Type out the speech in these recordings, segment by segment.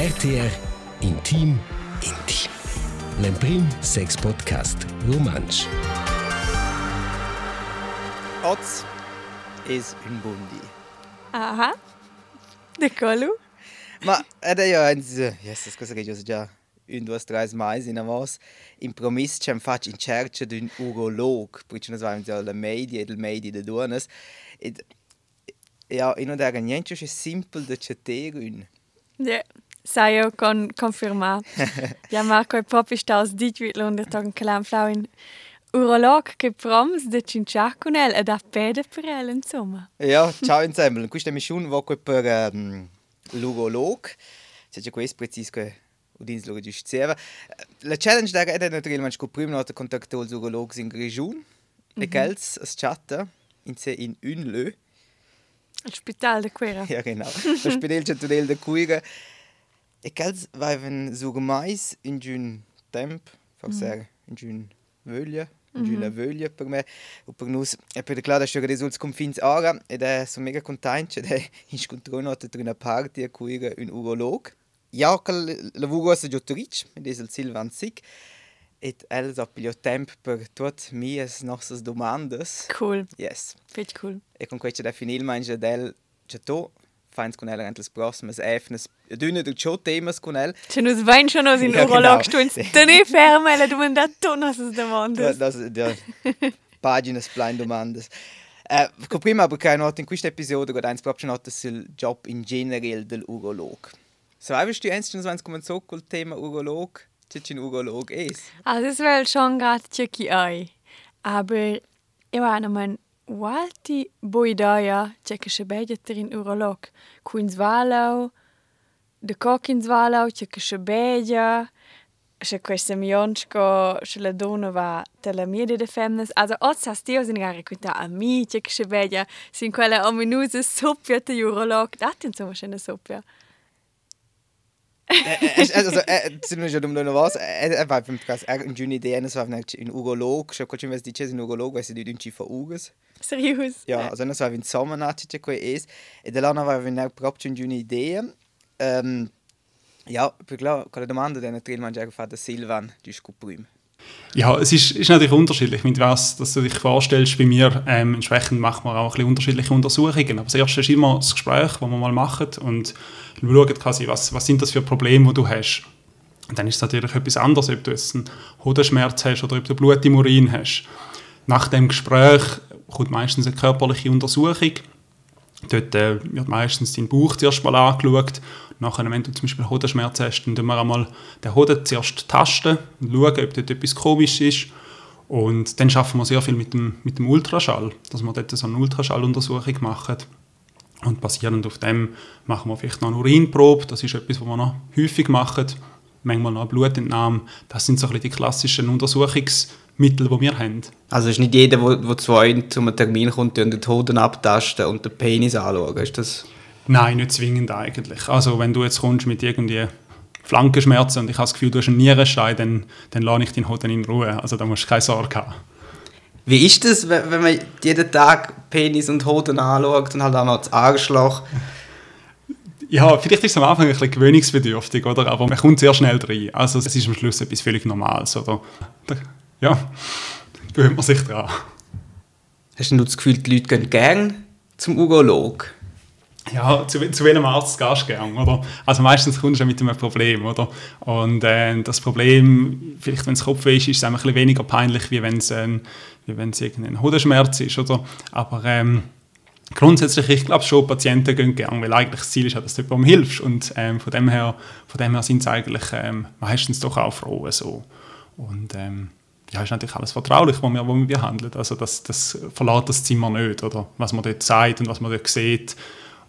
RTR Intim Intim. L'Emprim Sex Podcast Romansch. Oz es un bundi. Aha. De colo? Ma è io anzi, yes, cosa che io so già un, due, tre mais in avos. In promis c'è faccio in cerca di un urolog, perché noi abbiamo già la media, il media de duonas. Ja, in und der niente è simpel da c'è un. Ja. Io con conferma. ja, Marco e proprio sta aus dit wit lunder tag kalam flau in urolog che proms de cinciacunel ed a pede per el insomma. Ja, ciao insieme. Questo è mi schon vo per um, l'urolog. C'è già questo preciso che udins lo sceva. La challenge da è naturalmente che prima nota contatto il urolog in region. E gels as chatta in se in un lö. Spital de Quera. Ja, genau. Das Spital Chatunel de Quera. E quels vaven so gemais in giun temp, forse mm. in giun vöglia, in giun mm -hmm. vöglia per me, o per nus, e per de clar da sciore results confins ara, ed è so mega content, ed è in scontrono at una party a cuira un urolog. Ja, cal lavoro sa giottoric, ed è il Silvan Sick, et el sa piglio temp per tot mias nostras domandas. Cool. Yes. Fetch cool. E con questo da finil mangia del chateau, feins con el antes prossimas efnes dünne du ciò temas con el. C'è nus vain schon aus in Ja, urolog genau. stu ins tene ferme la domanda tu nostras demandas. Das, ja, paginas plein domandas. Eh, uh, prima aber kein Ort in questo episodio god eins proprio not sul job in general del urolog. So, weißt du, eins schon so so col tema urolog, c'è un urolog es. Also das wäre schon gerade tschecki ei. Aber ich noch Walti boidaja, če ki še bedjete in urolog, kunzvalov, da kokinzvalov, če ki še bedja, še ko sem Jončko, še Ledonova, telemedie de femnes, also otsa stio sin gare kunta a mi, če ki še bedja, sin quella ominuse sopja te urolog, datin so še ne sopja. Also, äh, sind wir schon um noch was? Er war beim Podcast eine schöne Idee, es war ein Urolog, schon kurz, was die ein Urolog, weil sie die dünn von Auges. Serius? Ja, also das war ein Sommernacht, das ist. Und dann war wir auch proprio eine schöne Idee. Ähm, ja, per klar, con la domanda den Trail man einfach der Silvan, du ist prüm. Ja, es ist, ist natürlich unterschiedlich, mit was dass du dich vorstellst. Bei mir ähm, entsprechend macht man auch ein bisschen unterschiedliche Untersuchungen. Aber das erste ist immer das Gespräch, das wir mal machen und wir schauen quasi, was, was sind das für Probleme, die du hast. Und dann ist es natürlich etwas anderes, ob du jetzt einen Hodenschmerz hast oder ob du Blut im Urin hast. Nach dem Gespräch kommt meistens eine körperliche Untersuchung. Dort äh, wird meistens dein Bauch zuerst mal angeschaut. Nachher, wenn du zum Beispiel Hodenschmerzen hast, dann tun wir einmal den Hoden zuerst tasten und schauen, ob dort etwas komisch ist. Und dann schaffen wir sehr viel mit dem, mit dem Ultraschall, dass wir dort so eine Ultraschalluntersuchung machen. Und basierend auf dem machen wir vielleicht noch eine Urinprobe. Das ist etwas, was wir noch häufig machen. Manchmal noch eine Blutentnahme. Das sind so ein bisschen die klassischen Untersuchungsmittel, die wir haben. Also ist nicht jeder, der zu euch zum Termin kommt und den Hoden abtasten und den Penis anschauen, ist das... Nein, nicht zwingend eigentlich. Also wenn du jetzt kommst mit irgendwie Flankenschmerzen und ich habe das Gefühl, du hast einen Nierenstein, dann, dann lasse ich den Hoden in Ruhe. Also da musst du keine Sorge haben. Wie ist das, wenn wenn man jeden Tag Penis und Hoden anschaut und halt auch noch das Arschloch? Ja, vielleicht ist es am Anfang ein bisschen gewöhnungsbedürftig, oder? aber man kommt sehr schnell rein. Also es ist am Schluss etwas völlig Normales. Oder? Ja, gewöhnt man sich dran. Hast du das Gefühl, die Leute gehen gern zum Urolog? Ja, zu, zu welchem Arzt gehst du gern, oder? Also meistens kommst du mit einem Problem, oder? Und äh, das Problem, vielleicht wenn es Kopfweh ist, ist es ein bisschen weniger peinlich, wie wenn es ähm, wie wenn es irgendein Hodenschmerz ist, oder? Aber ähm, grundsätzlich, ich glaube schon, Patienten gehen gern, weil eigentlich das Ziel ist ja, dass du jemandem hilfst und ähm, von dem her, von dem her sind sie eigentlich ähm, meistens doch auch froh, so. Und ähm, ja, ist natürlich alles vertraulich, was wir, was wir behandeln. Also das, das verlässt das Zimmer nicht, oder? Was man dort sagt und was man dort sieht.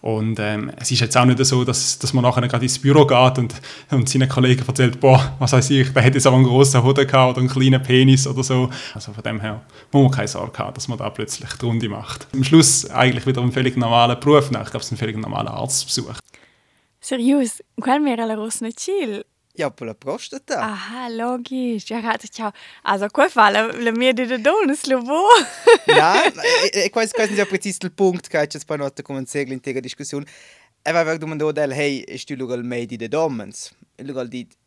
Und ähm, es ist jetzt auch nicht so, dass, dass man nachher gerade ins Büro geht und, und seinen Kollegen erzählt, boah, was weiß ich, der hätte jetzt aber einen grossen Hoden gehabt oder einen kleinen Penis oder so. Also von dem her muss man keine Sorge haben, dass man da plötzlich die Runde macht. Am Schluss eigentlich wieder einen völlig normalen Beruf, nach. ich glaube, es ist ein völlig normaler Arztbesuch. Serius? Qual era la rossa chill? Ja, per la prostata. Aha, logisch. Ja, gerade, ciao. Also, qual fa la, la mia de? Nein, ich, ich weiß, ich weiß nicht, ob präzise der Punkt, che jetzt bei einer kommen sehr intera Diskussion. E vai du man do del hey, ist du lugal made de domens. Lugal dit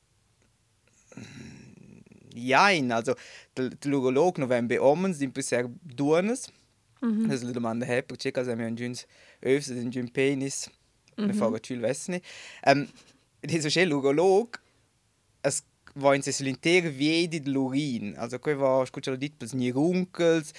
Jain, also der Lugolog no vem be omens din per duones. Mm -hmm. Das la domanda è perché casa mi un giuns övs in giun penis. -hmm. Me faga tül vesni. Ähm das ist Lugolog. Es war in l'intera viedi de l'urin. Also quei war scuccia dit pels nirunkels.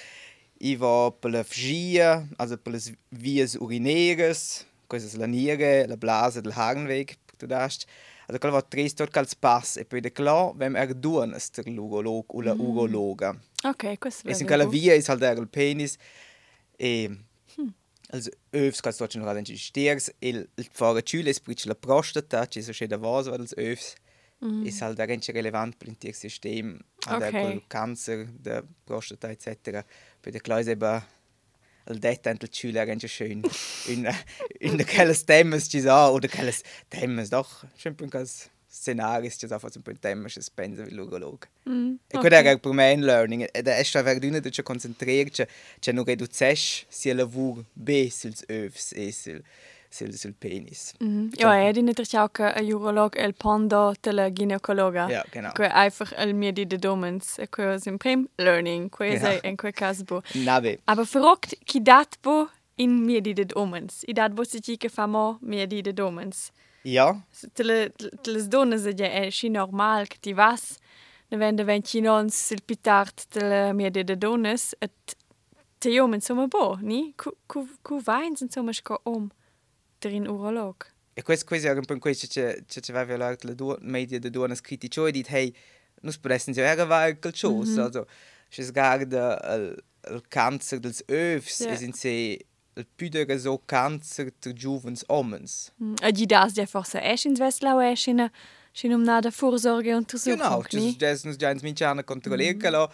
I war per la fgia, also per las vias urineres, questa la niere, la blase del Hagenweg, du dast. Also quel war tres tot cals pass e poi de klar, vem er duanes der urolog o la mm. urologa. Ok, questo è E sin quella via is halt er il penis e hm. also övs cals tot noch den stiers il il fare chule sprich la prostata, ci so che da vas als övs. Mm. Ist halt eigentlich relevant per il System, okay. der Cancer, der Prostata etc. Bei der Kleise eben il detto il ciule è schön in in der kelles temas ci sa oder kelles temas doch sempre un cas scenaris ci sa fa un po' temas es pensa vi logolog mm, e quello è per me in learning ver d'una ci concentrare c'è c'è non reduces sia lavur b övs e sil sul, sul penis. Mm. Ja, er ist natürlich auch ein Urolog, el Pando, der Gynäkologe. Ja, genau. Que einfach el Medi de Domens, que im Prim Learning, que ja. in que casbo. Nave. Aber verrückt, ki dat bo in Medi de Domens. I dat bo si che famo Medi de Domens. Ja. Tele donne se ja schi normal che ti vas. Ne vende venti non sil pitart Medi de Dones et te jom insomma bo, ni? Ku ku vains insomma sco om drin urolog. E questo, questo è un po' questo che ci aveva due media de due critici e dit hey, ja era vai quel chose, mm -hmm. also es garda il, il cancer dels övs yeah. es in se il püdere so cancer der juvens omens. Mm. E di das ja forse es in Westlau es in in um nada Vorsorge untersuchung. Genau, das das nus ja ins minchana kontrollieren mm -hmm.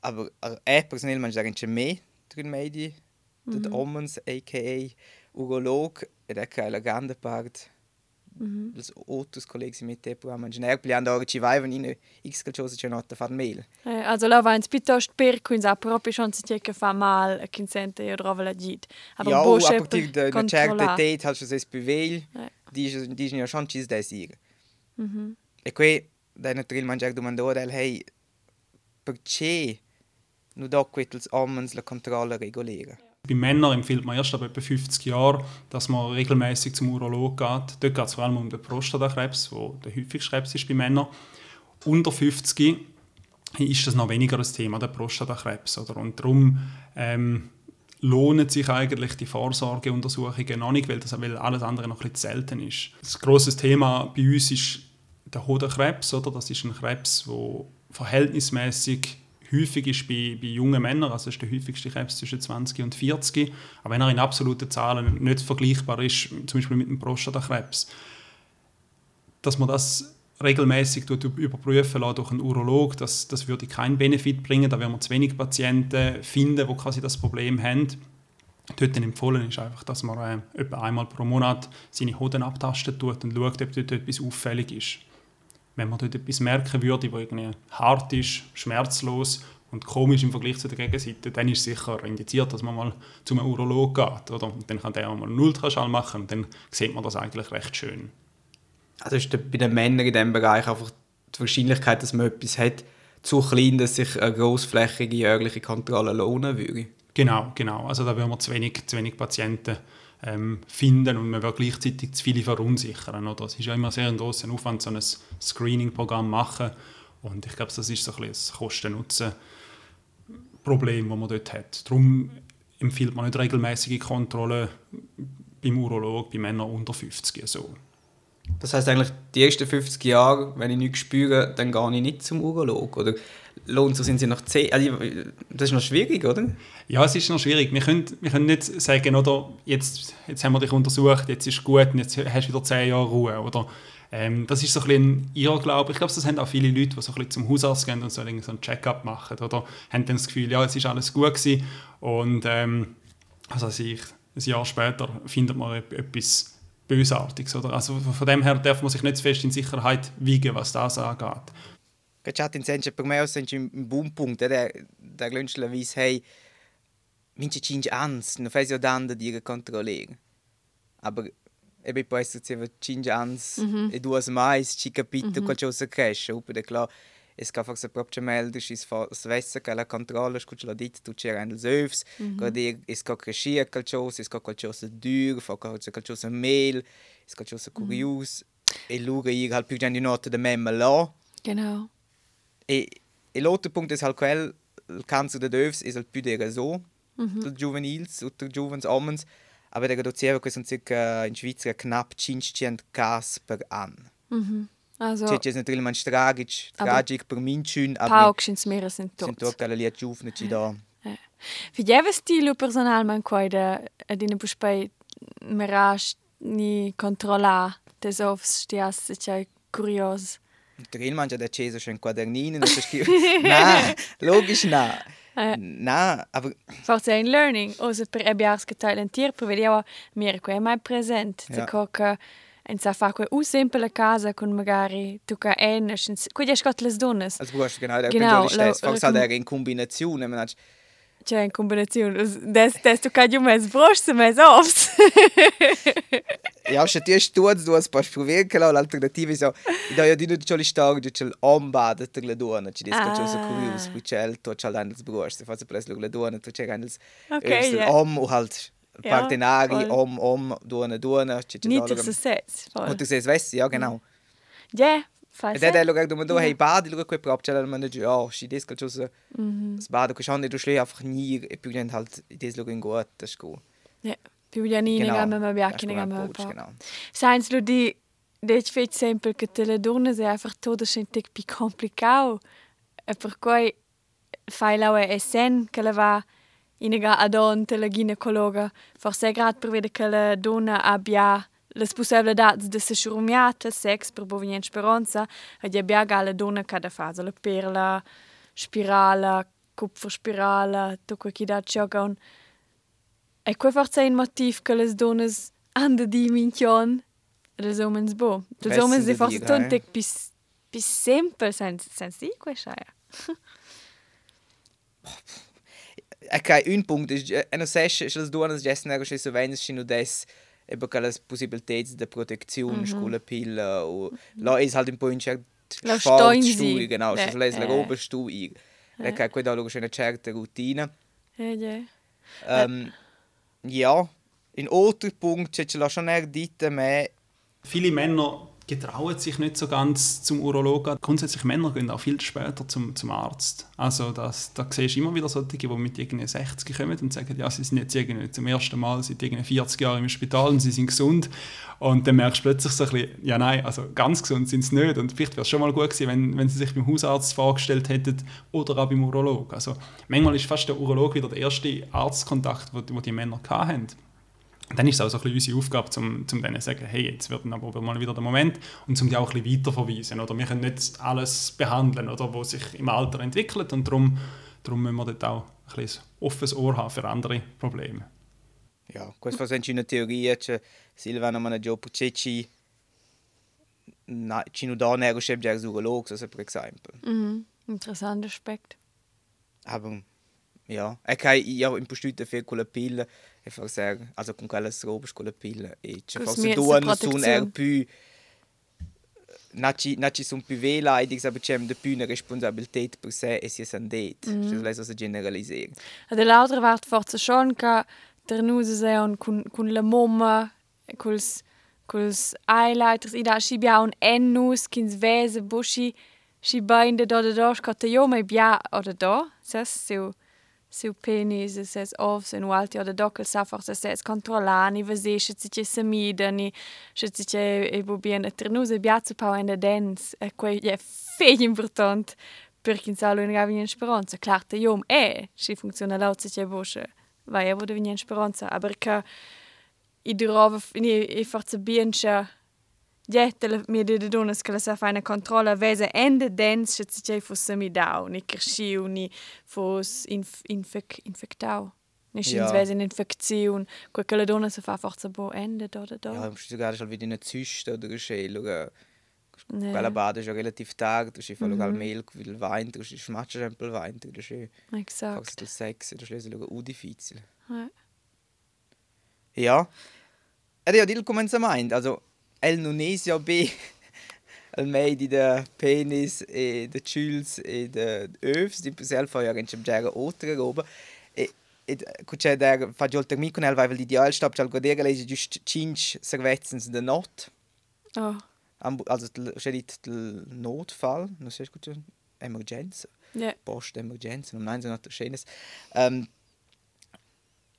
aber er personell man sagen mehr drin media, mm -hmm. omens aka urolog ed ecco la grande parte mm -hmm. outros colleghi mit te programma ingegner pliando ora ci vai in x calciosa c'è nota far mail eh, also la va in piuttosto per quindi sa proprio non si che fa mal e che sente io trova la git aber ja, a partir de una certa età halt es bevel eh. di di ja. Schon ci da sig -hmm. e qui da naturil mangiare domandò del hey perché nu doc quetels omens la controlla regolare bei Männern empfiehlt man erst ab etwa 50 Jahren, dass man regelmäßig zum Urolog geht. Dort geht es vor allem um den Prostatakrebs, wo der häufigste Krebs ist bei Männern. Unter 50 ist das noch weniger das Thema, der Prostatakrebs. Und darum ähm, lohnen sich eigentlich die Vorsorgeuntersuchungen noch nicht, weil, das, weil alles andere noch ein selten ist. Das große Thema bei uns ist der Hodenkrebs. Oder? Das ist ein Krebs, der verhältnismäßig häufig ist bei, bei jungen Männern, also ist der häufigste Krebs zwischen 20 und 40, aber wenn er in absoluten Zahlen nicht vergleichbar ist, zum Beispiel mit dem Prostatakrebs, dass man das regelmäßig überprüfen lassen durch einen Urolog, das, das würde keinen Benefit bringen, da werden wir zu wenig Patienten finden, die quasi das Problem haben. Dort empfohlen ist einfach, dass man äh, etwa einmal pro Monat seine Hoden abtasten tut und schaut, ob dort etwas auffällig ist wenn man dort etwas merken würde, was irgendwie hart ist, schmerzlos und komisch im Vergleich zu der Gegenseite, dann ist es sicher indiziert, dass man mal zu einem Urolog geht. Oder? Und dann kann der auch mal einen Ultraschall machen und dann sieht man das eigentlich recht schön. Also ist bei den Männern in diesem Bereich einfach die Wahrscheinlichkeit, dass man etwas hat, zu klein, dass sich eine grossflächige jährliche Kontrolle lohnen würde? Genau, genau. Also da würden wir zu wenig, zu wenig Patienten ähm, finden und man will gleichzeitig zu viele verunsichern. Oder? Es ist ja immer sehr ein grosser Aufwand, so ein Screening-Programm zu machen. Und ich glaube, das ist so ein, ein Kosten-Nutzen-Problem, das man dort hat. Darum empfiehlt man nicht regelmäßige Kontrollen beim Urolog bei Männern unter 50. So. Das heißt eigentlich, die ersten 50 Jahre, wenn ich nichts spüre, dann gehe ich nicht zum Urolog? Oder lohnt so sind sie nach 10? Also, das ist noch schwierig, oder? Ja, es ist noch schwierig. Wir können, wir können nicht sagen, oder, jetzt, jetzt haben wir dich untersucht, jetzt ist gut und jetzt hast du wieder 10 Jahre Ruhe. Oder, ähm, das ist so ein bisschen Irrglaube. Ich glaube, das haben auch viele Leute, die so ein zum Hausarzt gehen und so, so einen Check-up machen. Oder haben dann das Gefühl, ja, es ist alles gut gewesen. Und ähm, also ich, ein Jahr später findet man etwas Bösartiges. Oder? Also von dem her darf man sich nicht zu fest in Sicherheit wiegen, was das angeht. Chat in senso per me sento un buon punto da da glunch la vis hey mince cinque ans non fai so danda di controllare aber e poi essere ci cinque anni e due mais ci capito qualcosa cresce oppure de clar es ka se proprio melder is svesse che la controlla scuccia la dit tu c'era nel övs quando es ka crescia qualcosa es ka qualcosa dur fa qualcosa mel es qualcosa curios e luga ir halt più di notte de memma là Genau. e e l'altro punto es halt quel il cancer de övs es halt più de so. Del juvenils o del juvens omens aber der reduziere questo circa in Svizzera knapp 500 cas per anno Also, Cioè, è naturalmente tragic, Aber- tragic per minchun, aber Pauks ins Meer sind sind tot. alle liet giovani ci da. Vidjeva stilo personalment koji da adine pušpaj meraš ni kontrola des ovs stias se čaj kurios. Drin mangia da Cesa schon quadernini, non so. Na, logisch na. Eh. Na, aber Forse ein learning, osa per che talentier, per vedeva mir qua mai present. Ja. Te coca en sa fa qua u semple casa con magari tu ca en, qua ja scott les donnes. als brauchst du genau der Genau, genau, stess, lo- fast halt er in Kombination, man hat C'è in combinazione, des des tu ca giù mes brosch, mes ovs. Ja, schon die Sturz, du hast pas probieren können, l'alternativa è so, da io dico che li storia di c'è ombada per le donne, ci dice che c'è curious, poi c'è il to c'è l'andes brusch, se fazzo presso le donne, tu c'è l'andes Ok, ja. om o halt Ja, partenari, voll. om om donne donne, c'è c'è Nicht das sets. Und du siehst, weißt du, ja genau. Ja, fai E da lo guardo do hey bad, lo quei prop c'è la manager, ja, ci dice che c'è Mhm. sbado che schon du schlee einfach nie più gente halt des lo in gut, das ist gut. Ja, più gli anni ne gamma ma biacchi ne Das gamma pa. Genau. Sainz lu di det feit sempre che te le donne se einfach todo schentic pi complicau. E per cui fai la e sen che la va iniga adon te la ginecologa, forse è grad per vede che la donna abbia le possibilità de se rumiata, sex per proveniente speranza, e di abbia la donna che da fase, la perla, spirala, cupfer spirale, tutto che da ciò E quei forse è un motivo che le donne hanno di minchion, le uomini bo. Le uomini di forse tante più più semplici, senza di questa. Ok, un punto ist, äh, non sai se le donne gessen era so venes sino des eben che le possibilitäten de Protektion, Schule Pille o la is halt un po' in cert La Sport, stoin Stuhl, si. genau, Eh, so les la eh. roba stu ir. Ok, quella logisch una certa routine. Ja, ja. Ähm, ja, in altro punkt c'è la schon er dite me Viele Männer getrauen sich nicht so ganz zum Urologen. Grundsätzlich Männer gehen auch viel später zum, zum Arzt. Also das, da siehst du immer wieder solche, die mit irgendwie 60 kommen und sagen, ja, sie sind jetzt irgendwie zum ersten Mal seit irgendwie 40 Jahren im Spital und sie sind gesund. Und dann merkst du plötzlich so ein bisschen, ja nein, also ganz gesund sind sie nicht. Und vielleicht wäre es schon mal gut gewesen, wenn, wenn sie sich beim Hausarzt vorgestellt hätten oder auch beim Urolog. Also manchmal ist fast der Urolog wieder der erste Arztkontakt, wo die Männer hatten dann ist es auch so ein bisschen unsere Aufgabe, um, um denen zu sagen, hey, jetzt wird dann aber mal wieder der Moment und um die auch ein bisschen weiterverweisen. Oder wir können nicht alles behandeln, oder, was sich im Alter entwickelt und darum, darum müssen wir dort auch ein bisschen ein offenes Ohr haben für andere Probleme. Ja, fa sempre una teoria, c'è Silvano Managgio Pucecci, na, ci non dà nero scheb der Urolog, so per esempio. Mhm. Interessanter Aspekt. Aber ja, e che io in postute fer con la jag får säga, alltså con quella roba skulle pilla e ci mhm. fa se due non sono er più Naci, naci sono più vela e dico che c'è più una responsabilità per sé e si è sentita, mm. cioè lei si generalizza. E dall'altra parte forse schon che tra noi siamo con, con la mamma, con i highlighters, e da ci abbiamo un ennus, che si vede, che si bende da da da, che io mi bia o da da, sai? Siu penis e ses ovs e nualti o da dokel sa forse ses controllani vese se ci c'è semidani se ci c'è e bu bien e trenus e biazzu pau en dens e quei è feg important per kin salo in gavin in speranza klarte jom e si funziona laut se c'è bosche vai e wurde vin in speranza aber ka i drove ni e forse biencha Jettel mi de de donas che la sa fa una controlla vese ende dens se ci c'è fosse mi dau ni cresciu ni fos inf infec infectau ni Ja. schins vese in infektion quel che la donna se fa forza bo ende da da da Ja, sogar schon wieder eine Zyste oder eine Schäle. Oder Ne. quella bada è relativ tard, du schi fa Mhm. local mehl, il wein, du schi schmatsch un po' il wein, du schi exakt fax del sex, du schi local u difficile. Ja. Ja. ed io dil començament, also el ja be el meidi de penis e de chüls e de övs, di per fa ja gench gera otra roba. E e cucce der fa giol termin con el vai vel ideal stab chal godega lege just cinch servezzens de not. Oh, Also c'è dit del Notfall, non sei gut Emergenza. ja. Post-Emergenza, um nein, so noch schönes. Ähm,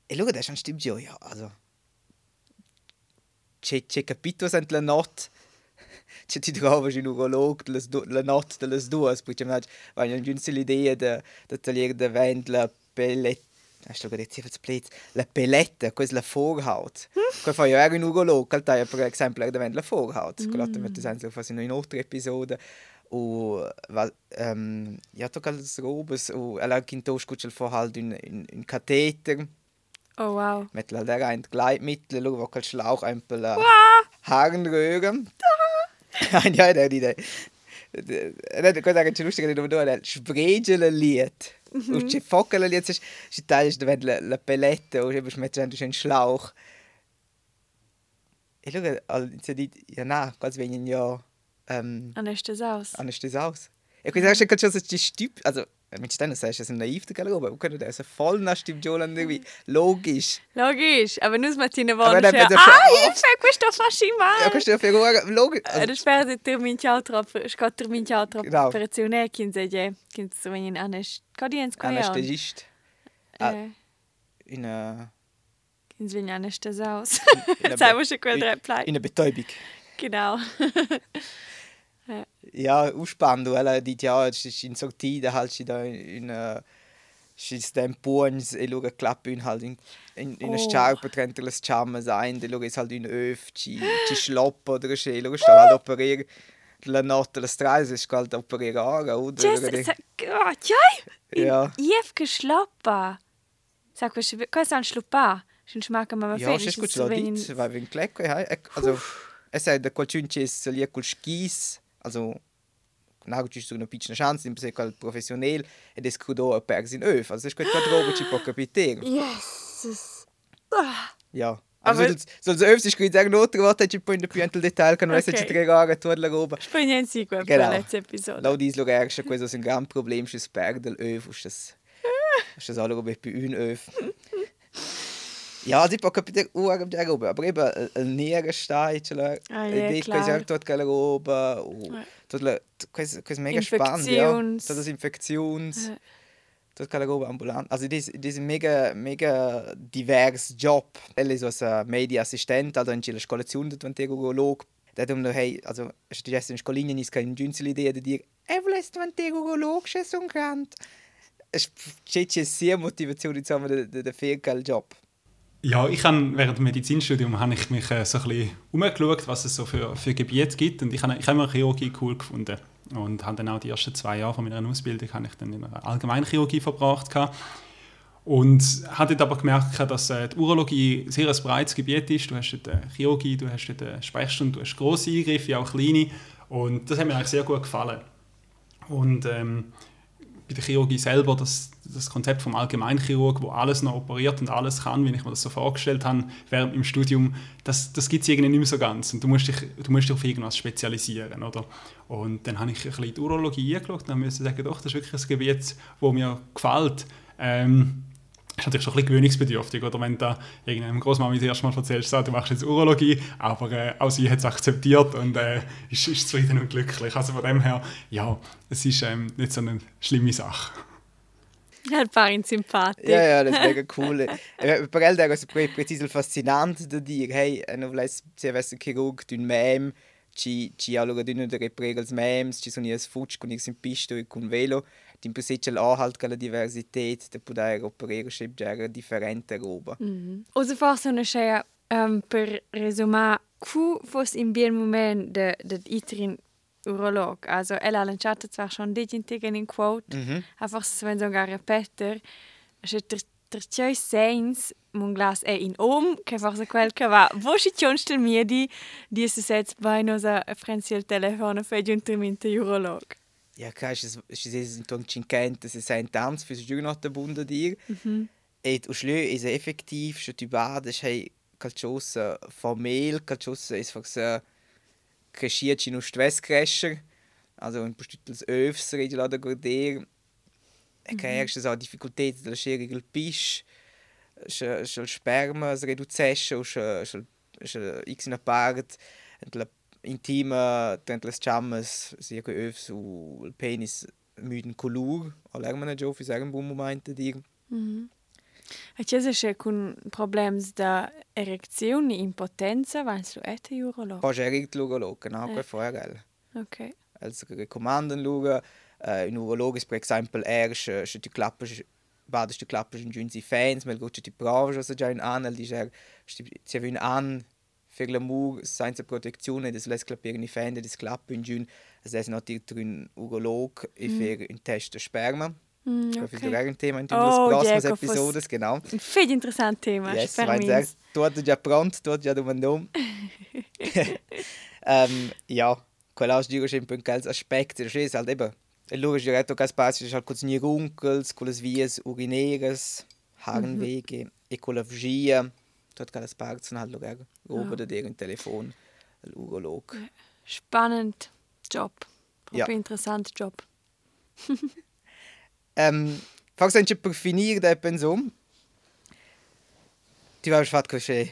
e schau, das stimmt ja, ja, also. C'è, c'è capito sent la not, c'è ti trovi un urolog delle du- la not delle due, perché mi va in giunta l'idea de, de tagliare de vent la pelletta, Hast du gerade jetzt Blitz? La pelletta, questa la Vorhaut. Qua fa ja un urolog, che taglia per esempio la la Vorhaut. Mm. mette senso fast in un'altra episode. O va ehm ja to als robes o alla quinto scucel vor halt in in in Katheter Oh, wow. mit la der ein Gleitmittel, lo cal Schlauch ein peu la Harnröhre. ja, der die der. Der cosa che ci lustica di dove spregele liet. Und c'è foca la liet, ci tagli da la la pelletta o ci metti dentro un Schlauch. E lo al si dit ja na, quasi wenn ja ähm Und ist das aus? anders das aus. Ich kann sagen, es die Stüb, also mit Steinen sagst du, ist naiv, aber wir können das voll nach Stüb Jolan irgendwie logisch. Logisch, aber nur mit deinen Worten. ah, ich fängt questo facci Ja, kannst du dir für logisch. Eh, Das wäre der Termin Cialtra, Scott Termin Cialtra Genau. Operazione, kin se je, kin so kodiens kojan. Anästhesist. Ah. In einer, kin se wenn anes das aus. in Sei wir schon gut in reply. einer Betäubung. Genau. Ja, ausspannend, weil die ja, ist in Sortie, halt sie da in äh, Schis dem Puans e luga klappun halt in in in Oh. sciarpa trentre le sciamme sein, de luga is halt in öf, ci ci schloppa oder sche, luga sta halt operir la notte la strada, es halt operir ara, oder? Oh, jai! Ja. Jef geschloppa. Sag, was ist ein Schluppa? Schon schmeckt man mal Ja, ist gut so dit, weil wenn klecke, ja, ec- also es sei ci salia col skis, also Sono una piccola chance, in se quel professionale ed es crudo a persi in öf, also es quel roba ci può capire. Yes. Ah. Ja. Aber- Aber so öfter ich sagen un'altra volta ci poi in più in Detail kann okay. Ok. ci tre ora tu la roba. Spegnen Sie gut für Genau. die letzte Episode. Lau dis lo erste questo è un gran problem sus perdel öf, us das us das alle roba più un öf. Ja, si può capire ora di roba, aber eben nera stai, ce la Ah, ja, di klar. quasi tot quella roba, tot la questo mega spannend, ja. Infektions. Tot das Infektions. Tot quella roba ambulant. Also das das ist ein mega mega divers Job. Elle ist so ein Mediaassistent, also in der Skolazione del urolog. Da dum no hey, also ist die erste Skolinien ist kein Günzel Idee de dir. E volest du urolog che son grant. Es c'è sehr Motivation zusammen der der der Fehlkel Job. Ja, ich habe während dem Medizinstudium habe ich mich äh, so ein bisschen umgeschaut, was es so für, für Gebiete gibt und ich habe, ich habe immer Chirurgie cool gefunden und habe dann auch die ersten zwei Jahre von meiner Ausbildung habe ich dann in einer Allgemeinchirurgie verbracht gehabt. und habe dort aber gemerkt, dass äh, die Urologie sehr ein breites Gebiet ist. Du hast dort Chirurgie, du hast dort äh, Sprechstunde, du hast grosse Eingriffe, auch kleine und das hat mir eigentlich sehr gut gefallen. Und ähm, bei der Chirurgie selber, das, das Konzept vom Allgemeinchirurg, wo alles noch operiert und alles kann, wie ich mir das so vorgestellt habe während im Studium, das, das gibt es irgendwie nicht mehr so ganz. Und du musst dich, du musst dich auf irgendwas spezialisieren, oder? Und dann habe ich ein bisschen die Urologie angeschaut und musste sagen, doch, das ist wirklich ein Gebiet, das mir gefällt. Ähm, ist natürlich schon ein bisschen gewöhnungsbedürftig, oder wenn du da irgendeinem Großmami das erste Mal erzählst, du machst jetzt Urologie, aber äh, auch sie hat es akzeptiert und äh, ist, ist zufrieden und glücklich. Also von dem her, ja, es ist ähm, nicht so eine schlimme Sache. Halt parin sympathisch. Ja, ja, das ist mega cool. Per el è pre- preciso fascinante da dire, hey, non volessi se avessi un chirurg d'un mem, ci ci allora d'uno delle pregels mems, ci sono i fuch con il simpisto e con velo, din posicel anhalt con la diversität, da poter operare già differente roba. Mhm. Also forse una scea um, per resumare, cu fos in bien moment de, de itrin urolog. Also ella ha lanciato zwar schon digitigen in quote, Mhm. einfach so wenn so gar repeter, also der der tjoi seins mun glas è in om, che forse quel che va. Wo si tionstel miedi, di se sets bei nos a frenzi il telefono fe giuntamento urolog. Ja, klar, es es ist in ton 50, 60 anni, für so giornata bunda dir. Mhm. Et o schlö is effektiv, scho tu bades, hey, calciosa formell, calciosa ist einfach cresciert no stress crescer, also in postutels övs redi la da gorder, e che Mhm. so difficultät della scherige il pisch, sche sperma es sche sche x na part, ent la intima dentro le chammas sia che övs o penis müden colur, allermana jo fi sagen buon moment dir. E c'è se con problemi da erezione, impotenza, vai su ete urolog. Pas erig l'urolog, genau, Eh. quel vorgel. Ok. Also recommanden schauen. Äh, ein Urolog ist, per esempio, erst, äh, schon die Klappe, vada die Klappe in giunzi fans, mal gut die Bravo, also già in an, die er, si aveva in an, per l'amor, senza protezione, das lässt klappere in fende, das Klappe in giun, also das ist natürlich ein Urolog, e per un test de sperma. Mm, Okay. Ist ein Thema in den Oh, próximas Episodes, genau. Un fed interessant tema, Yes, mi. dizer, tudo já pronto, tudo já domandou. um, ja, qual aus digo sempre um aqueles aspectos, é halt eben, el lugar direto que as passes halt com os runkels, com as vias urineiras, Harnwege, Mhm. Ekologie, dort kann das partes halt lugar, Ja. da deren Telefon, el Urolog. Spannend Job. Ja. Proprio interessant Job. Um, faz anche per finire da pensum. Tu vai fatto così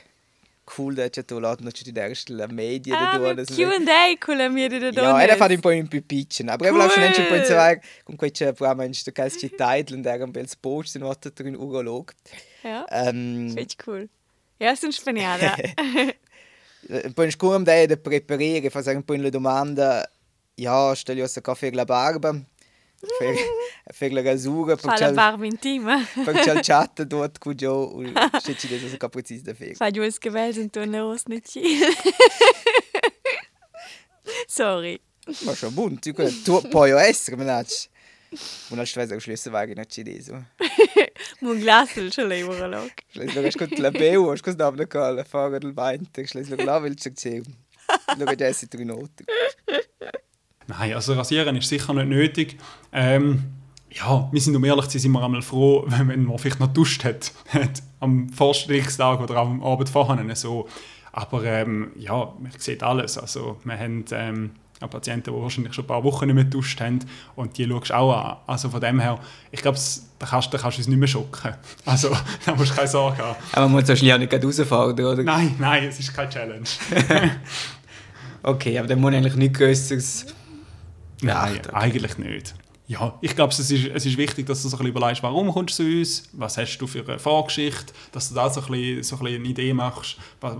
cool da c'è tu lato non c'è erste la media da Ah, due mit Q&A con la mia da Ja, era fatto un po' in più piccolo, ich habe schon ein paar con quei programma in sto caso ci title und era un bel post in otto un urolog. Ja, Ähm, finde ich cool. Ja, sind spaniada. un po' in scrum da da preparare, fa un po' le domanda. Ja, stell io a fare la barba. Per, per la rasura, Fa la barba intima. perché il chat dort Joe und steht ci das so präzise da fare. Fa due scavelli in torno rosso nicht Sorry. Ma schon bunt, tu tu puoi essere, menacci. Und als Schwester geschlossen war ich nicht so. Mun glasul ce l'hai urolog. Schleswig hast gut la beu, hast gut nabla kal, fahren del Wein, Schleswig la will sich sehen. Schau jetzt die drei Noten. Nein, also rasieren ist sicher nicht nötig. Ähm, ja, wir sind um ehrlich zu sein, sind wir einmal froh, wenn man vielleicht noch duscht hat, hat am Vorstellungstag oder am Abend vorher so. Aber ähm, ja, man sieht alles. Also wir haben ähm, auch Patienten, die wahrscheinlich schon ein paar Wochen nicht mehr geduscht haben und die schaust du auch an. Also von dem her, ich glaube, da kannst, da kannst du uns nicht mehr schocken. Also da musst du keine Sorge haben. Aber man muss wahrscheinlich auch nicht rausfahren, oder? Nein, nein, es ist keine Challenge. Okay, aber dann muss eigentlich nichts Größeres Nein, beachten. eigentlich nicht. Ja, ich glaube, es ist, es ist wichtig, dass du so ein bisschen überlegst, warum kommst du zu uns, was hast du für eine Vorgeschichte, dass du da so ein bisschen, so ein bisschen eine Idee machst, was,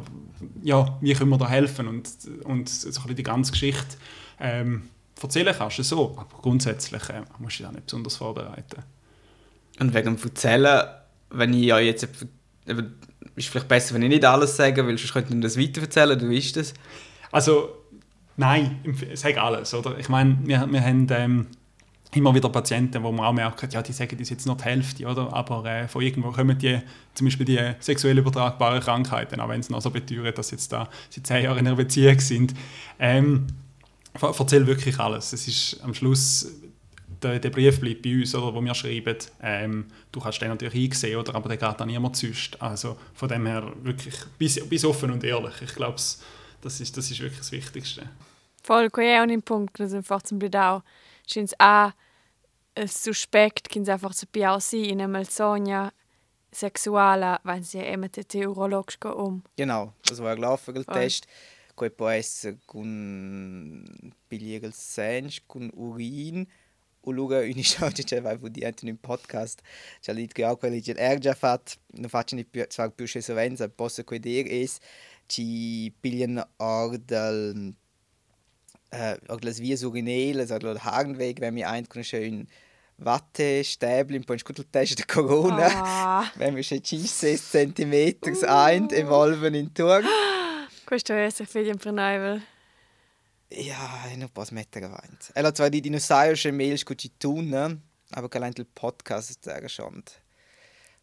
ja, wie können wir da helfen und, und so ein bisschen die ganze Geschichte ähm, erzählen kannst. So, aber grundsätzlich äh, musst du dich da nicht besonders vorbereiten. Und wegen dem Erzählen, wenn ich ja jetzt... eben, Ist vielleicht besser, wenn ich nicht alles sage, weil sonst könnte ich das weiterverzählen, du weißt das. Also, nein, sag alles, oder? Ich meine, wir, wir haben ähm, immer wieder Patienten, wo man auch merkt, ja, die sagen das jetzt nur die Hälfte, oder? Aber äh, von irgendwo kommen die, zum Beispiel die sexuell übertragbaren Krankheiten, auch wenn sie noch so beteuern, dass jetzt da seit zehn Jahren in einer Beziehung sind. Ähm, erzähl wirklich alles. Es ist am Schluss, der, der Brief bleibt bei uns, oder, wo wir schreiben. Ähm, du kannst den natürlich einsehen, oder, aber der geht an niemand sonst. Also von dem her wirklich bis, bis offen und ehrlich. Ich glaube, das ist, das ist wirklich das Wichtigste. Voll, ko je un punkt, da sind einfach zum Bledau. Schins a ein Suspekt, kins einfach zu piau si in einem Sonja sexuala, wenn sie immer die Urolog go um. Genau, das war gelaufen, il Voll. test. Poi può essere con pigliare il senso, con urin, o luga una storia che vai a dire in un podcast. C'è lì che anche quelli che er già fatto, non faccio nicht più, zwar più scesovenza, posso vedere, è ci pigliano ordel, äh, ordel vies urineles, ordel Hagenweg, wenn wir ein schön Wattestäbchen, ein Test der Corona. Ah, Wenn wir schon 6 cm ein, evolven in Tour. questo è se figli in preneuvel. Ja, non posso mettere avanti. E zwar die dinosaurische Mails gut tun, ne? aber kein il podcast der schon.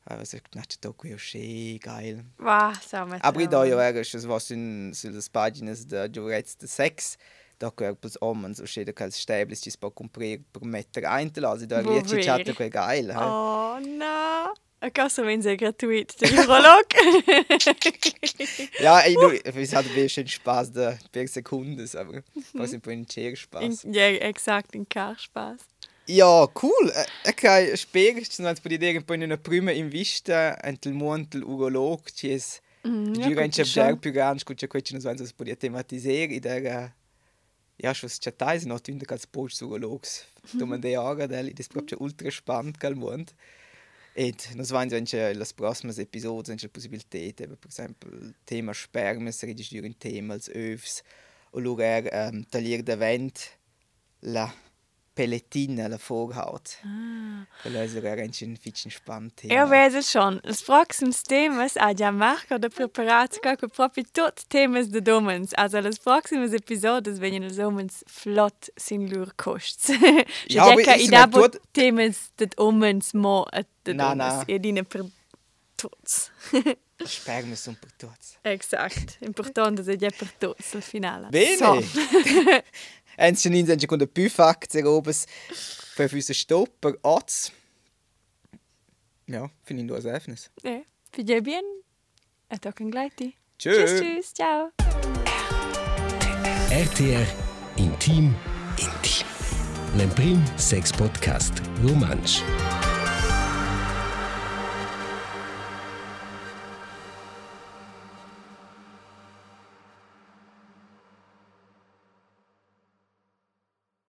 Aber so nach der Doku ja schön geil. Va, so. Aber ich da ja schon was in so das Pagines der Jurets de Sex. Da gehört plus om und so steht da kein Stäblis, die paar comprare per Meter einlassen. Da Wo liegt die Chat wir? ja geil. hä? Oh, no. A cosa wenn sie gratuit, der Urolog. Ja, ich, nur, es hat ein bisschen Spaß da per Sekunde, aber was ein bisschen Spaß. ja, exakt, in Karspaß. Ja, cool. Eh, Ok, spiego, ci sono per dire un po' in una prima in vista, anche il mondo urolog, c'è gut, già schon. più grande, scuccia questo non so se si può tematizzare, ed era ja, schon c'è tais no tunda als post urologs. Domande ora del, das proprio ultra spannend cal mondo. Ed nos vain so anche las prossimas episodes anche la possibilità, eben, per esempio, il tema sperma, se registriere un tema als övs, o lugar um, taglier da vent la pelletina, la Vorhaut. Ah. Quello è sogar anche un fitchen spannend Thema. Eu vejo schon. Os próximos temas há já marcado preparados com próprio todos temas de domens. Also, os próximos episódios venham os homens flott sin lur kosts. Ja, aber que ich dabo tudo- temas de homens mo a de Na, domens. na. E dine per todos. Sperma sono per tutti. Exakt. Importante è già per todos al finale. Bene! So. In con der Büfakt sehr obes für füße Stopper Arzt. Ja, finde ich nur als Erfnis. Eh, Fidje bien. A tocken gleich. Tschüss. Tschüss, tschüss. Ciao. RTR Intim Intim. L'Emprim Sex Podcast Romansch.